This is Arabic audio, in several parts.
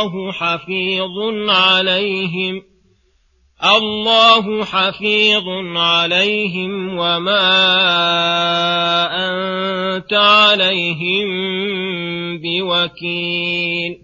الله حفيظ عليهم. الله حفيظ عليهم وما أنت عليهم بوكيل.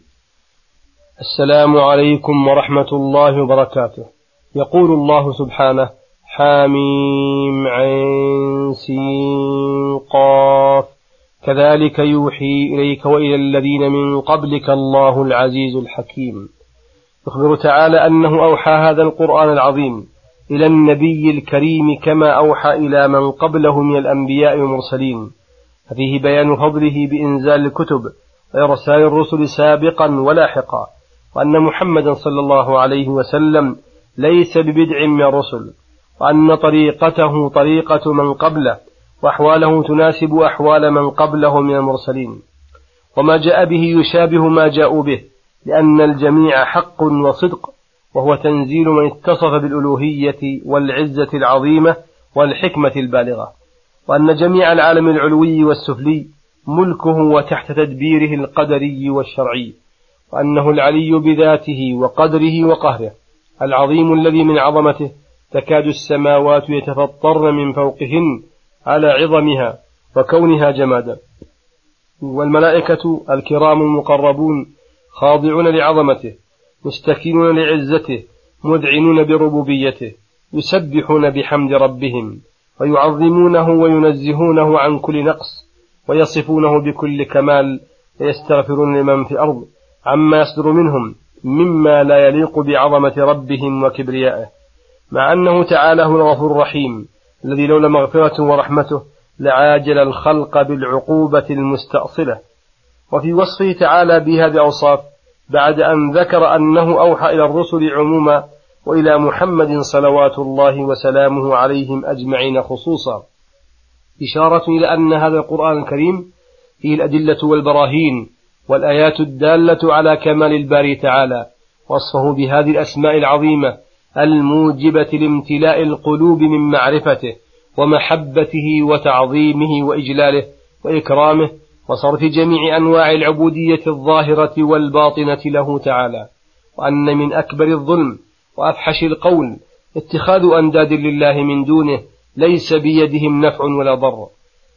السلام عليكم ورحمة الله وبركاته. يقول الله سبحانه حاميم عين سين قاف. كذلك يوحي إليك وإلى الذين من قبلك الله العزيز الحكيم. يخبر تعالى أنه أوحى هذا القرآن العظيم إلى النبي الكريم كما أوحى إلى من قبله من الأنبياء والمرسلين. ففيه بيان فضله بإنزال الكتب وإرسال الرسل سابقا ولاحقا. وأن محمدا صلى الله عليه وسلم ليس ببدع من الرسل وأن طريقته طريقة من قبله وأحواله تناسب أحوال من قبله من المرسلين. وما جاء به يشابه ما جاءوا به لأن الجميع حق وصدق وهو تنزيل من اتصف بالألوهية والعزة العظيمة والحكمة البالغة. وأن جميع العالم العلوي والسفلي ملكه وتحت تدبيره القدري والشرعي. وأنه العلي بذاته وقدره وقهره العظيم الذي من عظمته تكاد السماوات يتفطرن من فوقهن على عظمها وكونها جمادا. والملائكة الكرام المقربون خاضعون لعظمته مستكينون لعزته مذعنون بربوبيته يسبحون بحمد ربهم ويعظمونه وينزهونه عن كل نقص ويصفونه بكل كمال ويستغفرون لمن في الأرض. عما يصدر منهم مما لا يليق بعظمة ربهم وكبريائه مع أنه تعالى هو الغفور الرحيم الذي لولا مغفرته ورحمته لعاجل الخلق بالعقوبة المستأصلة. وفي وصفه تعالى بهذه الأوصاف بعد أن ذكر أنه أوحى إلى الرسل عموما وإلى محمد صلوات الله وسلامه عليهم أجمعين خصوصا. إشارة إلى أن هذا القرآن الكريم فيه الأدلة والبراهين والآيات الدالة على كمال الباري تعالى وصفه بهذه الأسماء العظيمة الموجبة لامتلاء القلوب من معرفته ومحبته وتعظيمه وإجلاله وإكرامه وصرف جميع أنواع العبودية الظاهرة والباطنة له تعالى وأن من أكبر الظلم وأفحش القول اتخاذ أنداد لله من دونه ليس بيدهم نفع ولا ضر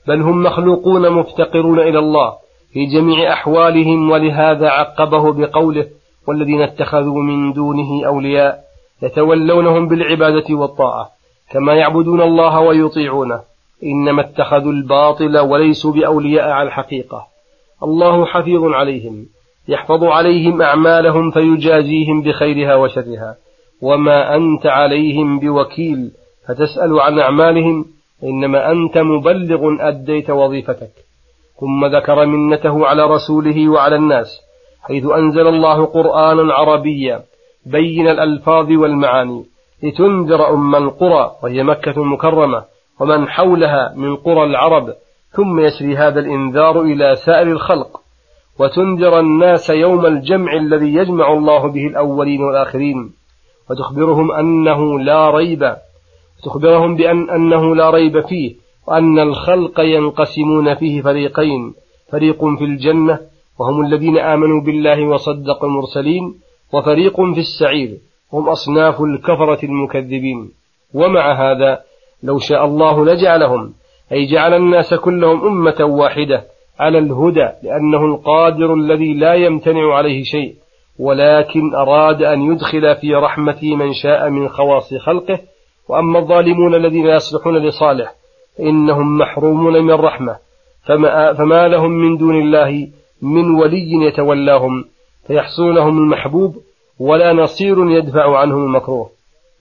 بل هم مخلوقون مفتقرون إلى الله في جميع أحوالهم ولهذا عقبه بقوله والذين اتخذوا من دونه أولياء يتولونهم بالعبادة والطاعة كما يعبدون الله ويطيعونه إنما اتخذوا الباطل وليسوا بأولياء على الحقيقة. الله حفيظ عليهم يحفظ عليهم أعمالهم فيجازيهم بخيرها وشرها. وما أنت عليهم بوكيل فتسأل عن أعمالهم إنما أنت مبلغ أديت وظيفتك. ثم ذكر منته على رسوله وعلى الناس حيث أنزل الله قرآنا عربيا بين الألفاظ والمعاني لتنذر أم القرى وهي مكة المكرمة ومن حولها من قرى العرب ثم يسري هذا الإنذار إلى سائر الخلق وتنذر الناس يوم الجمع الذي يجمع الله به الأولين والآخرين وتخبرهم أنه لا ريب تخبرهم بأن أنه لا ريب فيه وأن الخلق ينقسمون فيه فريقين فريق في الجنة وهم الذين آمنوا بالله وصدقوا المرسلين وفريق في السعير هم أصناف الكفرة المكذبين. ومع هذا لو شاء الله لجعلهم أي جعل الناس كلهم أمة واحدة على الهدى لأنه القادر الذي لا يمتنع عليه شيء ولكن أراد أن يدخل في رحمته من شاء من خواص خلقه وأما الظالمون الذين يصلحون لصالح فإنهم محرومون من رحمة فما, فما لهم من دون الله من ولي يتولاهم فيحصل لهم المحبوب ولا نصير يدفع عنهم المكروه.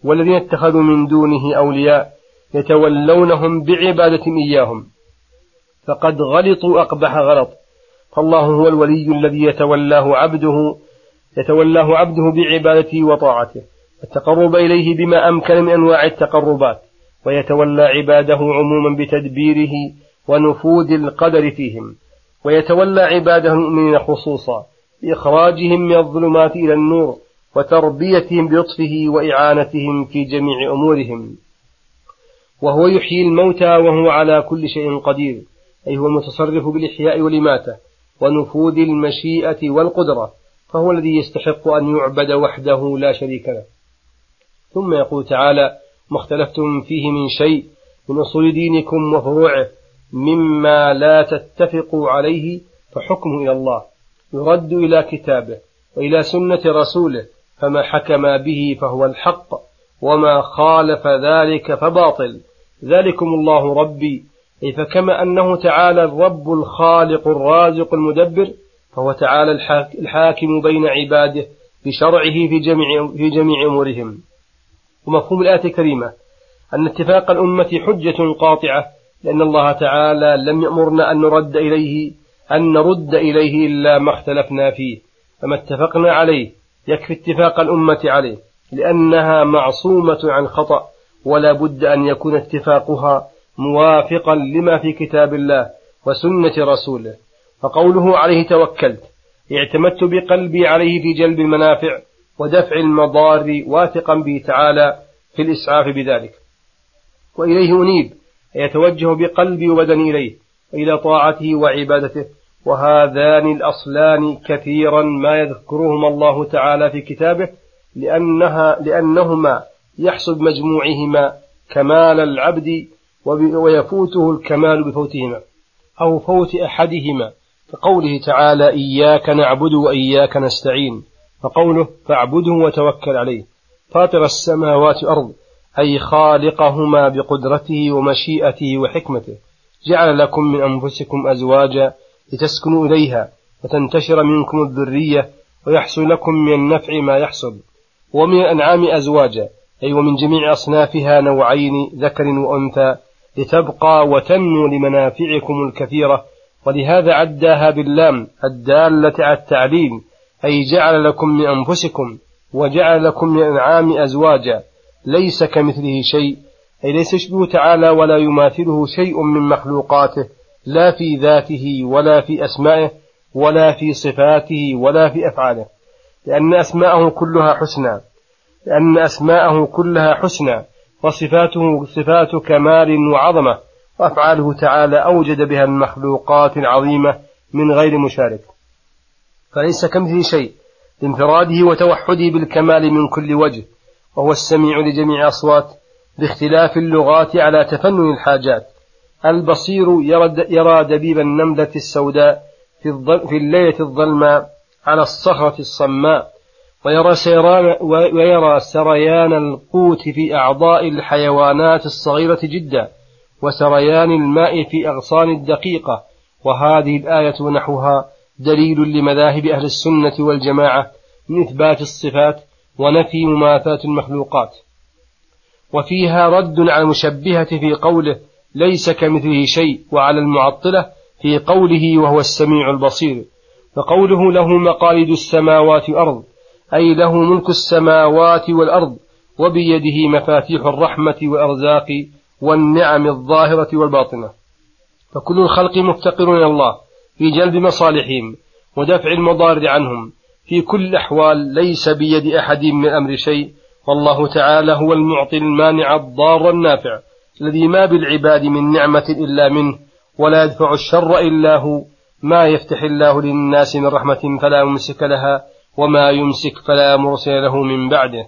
والذين اتخذوا من دونه أولياء يتولونهم بعبادة إياهم. فقد غلطوا أقبح غلط. فالله هو الولي الذي يتولاه عبده يتولاه عبده بعبادته وطاعته. التقرب إليه بما أمكن من أنواع التقربات. ويتولى عباده عموما بتدبيره ونفوذ القدر فيهم. ويتولى عباده المؤمنين خصوصا بإخراجهم من الظلمات إلى النور وتربيتهم بلطفه وإعانتهم في جميع أمورهم. وهو يحيي الموتى وهو على كل شيء قدير أي هو المتصرف بالإحياء والإماتة ونفوذ المشيئة والقدرة فهو الذي يستحق أن يعبد وحده لا شريك له. ثم يقول تعالى ما اختلفتم فيه من شيء من أصول دينكم وفروعه مما لا تتفقوا عليه فحكمه إلى الله يرد إلى كتابه وإلى سنة رسوله فما حكم به فهو الحق وما خالف ذلك فباطل. ذلكم الله ربي. أي فكما أنه تعالى الرب الخالق الرازق المدبر فهو تعالى الحاكم بين عباده بشرعه في جميع, في جميع أمورهم. ومفهوم الآية الكريمة أن اتفاق الأمة حجة قاطعة لأن الله تعالى لم يأمرنا أن نرد إليه أن نرد إليه إلا ما اختلفنا فيه. فما اتفقنا عليه يكفي اتفاق الأمة عليه لأنها معصومة عن خطأ ولا بد أن يكون اتفاقها موافقا لما في كتاب الله وسنة رسوله. فقوله عليه توكلت اعتمدت بقلبي عليه في جلب المنافع ودفع المضار واثقا به تعالى في الإسعاف بذلك. وإليه أنيب يتوجه بقلبي وبدني إليه وإلى طاعته وعبادته. وهذان الأصلان كثيرا ما يذكرهما الله تعالى في كتابه لأنها لأنهما يحصل بمجموعهما كمال العبد ويفوته الكمال بفوتهما أو فوت أحدهما. كقوله تعالى إياك نعبد وإياك نستعين. فقوله فاعبده وتوكل عليه. فاطر السماوات والأرض أي خالقهما بقدرته ومشيئته وحكمته جعل لكم من أنفسكم أزواجا لتسكنوا إليها وتنتشر منكم الذرية ويحصل لكم من النفع ما يحصل ومن الأنعام أزواجا أي ومن جميع أصنافها نوعين ذكر وأنثى لتبقى وتنمو لمنافعكم الكثيرة. ولهذا عداها باللام الدالة على التعليم أي جعل لكم من أنفسكم وجعل لكم من الأنعام أزواجا ليس كمثله شيء. أي ليس يشبه تعالى ولا يماثله شيء من مخلوقاته لا في ذاته ولا في أسمائه ولا في صفاته ولا في أفعاله. لأن أسماءه كلها حسنى. لأن أسماءه كلها حسنى. وصفاته صفات كمال وعظمة. وأفعاله تعالى أوجد بها المخلوقات العظيمة من غير مشارك. فليس كمثله شيء لانفراده وتوحده بالكمال من كل وجه وهو السميع لجميع أصوات باختلاف اللغات على تفنن الحاجات. البصير يرى دبيب النملة السوداء في الليلة الظلماء على الصخرة الصماء ويرى, سيران ويرى سريان القوت في أعضاء الحيوانات الصغيرة جدا وسريان الماء في أغصان الدقيقة وهذه الآية ونحوها دليل لمذاهب أهل السنة والجماعة من إثبات الصفات ونفي مماثاة المخلوقات. وفيها رد على المشبهة في قوله ليس كمثله شيء وعلى المعطلة في قوله وهو السميع البصير. فقوله له مقاليد السماوات والأرض أي له ملك السماوات والأرض وبيده مفاتيح الرحمة والأرزاق والنعم الظاهرة والباطنة. فكل الخلق مفتقر إلى الله. في جلب مصالحهم ودفع المضار عنهم. في كل الأحوال ليس بيد أحد من أمر شيء. والله تعالى هو المعطي المانع الضار النافع الذي ما بالعباد من نعمة إلا منه ولا يدفع الشر إلا هو. ما يفتح الله للناس من رحمة فلا ممسك لها وما يمسك فلا مرسل له من بعده.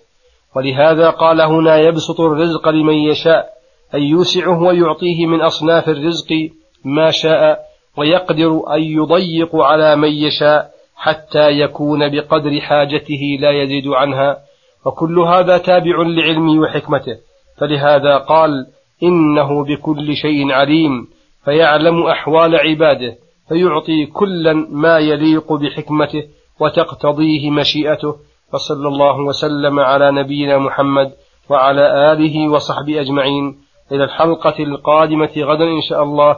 ولهذا قال هنا يبسط الرزق لمن يشاء أن يوسعه ويعطيه من أصناف الرزق ما شاء. ويقدر أن يضيق على من يشاء حتى يكون بقدر حاجته لا يزيد عنها. وكل هذا تابع لعلمه وحكمته. فلهذا قال إنه بكل شيء عليم فيعلم أحوال عباده فيعطي كلا ما يليق بحكمته وتقتضيه مشيئته. وصلى الله وسلم على نبينا محمد وعلى آله وصحبه أجمعين. إلى الحلقة القادمة غدا إن شاء الله.